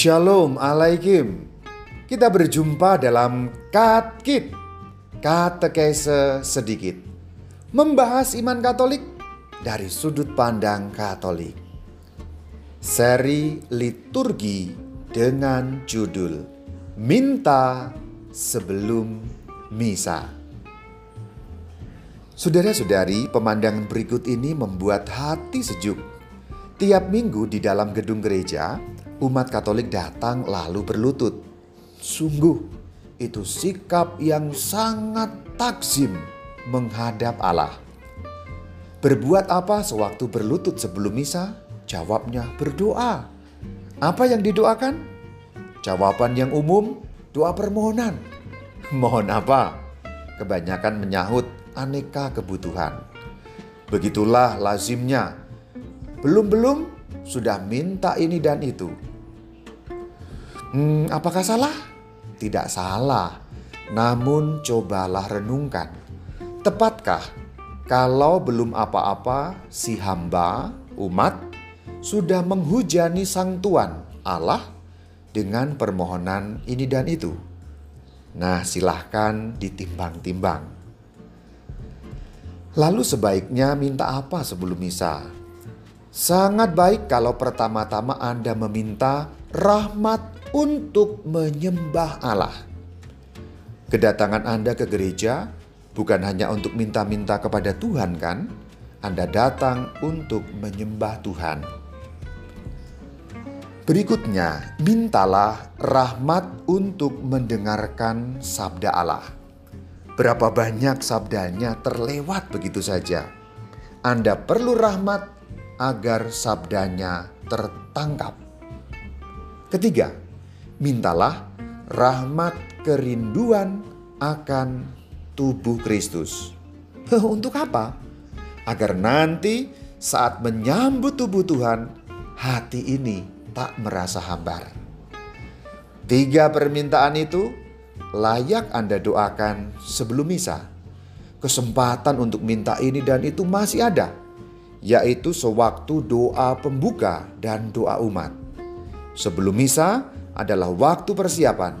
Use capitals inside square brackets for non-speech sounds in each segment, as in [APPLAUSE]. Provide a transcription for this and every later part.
Shalom alaikum. Kita berjumpa dalam Katkit, Katekese sedikit. Membahas iman Katolik dari sudut pandang Katolik. Seri liturgi dengan judul Minta sebelum misa. Saudara-saudari, pemandangan berikut ini membuat hati sejuk. Tiap minggu di dalam gedung gereja, umat Katolik datang lalu berlutut. Sungguh, itu sikap yang sangat takzim menghadap Allah. Berbuat apa sewaktu berlutut sebelum misa? Jawabnya berdoa. Apa yang didoakan? Jawaban yang umum, doa permohonan. [LAUGHS] Mohon apa? Kebanyakan menyahut aneka kebutuhan. Begitulah lazimnya. Belum-belum sudah minta ini dan itu. Hmm, apakah salah? Tidak salah. Namun cobalah renungkan. Tepatkah kalau belum apa-apa si hamba, umat, sudah menghujani sang Tuan Allah dengan permohonan ini dan itu? Nah silahkan ditimbang-timbang. Lalu sebaiknya minta apa sebelum misa? Sangat baik kalau pertama-tama Anda meminta rahmat untuk menyembah Allah. Kedatangan Anda ke gereja bukan hanya untuk minta-minta kepada Tuhan kan? Anda datang untuk menyembah Tuhan. Berikutnya, mintalah rahmat untuk mendengarkan sabda Allah. Berapa banyak sabdanya terlewat begitu saja. Anda perlu rahmat agar sabdanya tertangkap. Ketiga, mintalah rahmat kerinduan akan tubuh Kristus. Untuk apa? Agar nanti saat menyambut tubuh Tuhan, hati ini tak merasa hambar. Tiga permintaan itu layak Anda doakan sebelum misa. Kesempatan untuk minta ini dan itu masih ada, yaitu sewaktu doa pembuka dan doa umat. Sebelum misa adalah waktu persiapan.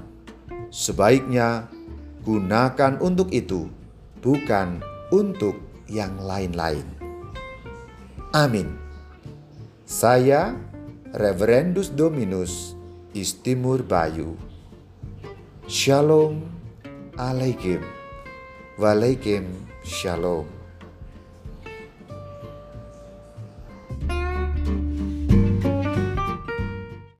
Sebaiknya gunakan untuk itu, bukan untuk yang lain-lain. Amin. Saya Reverendus Dominus Istimur Bayu. Shalom Alaikum. Walaikum Shalom.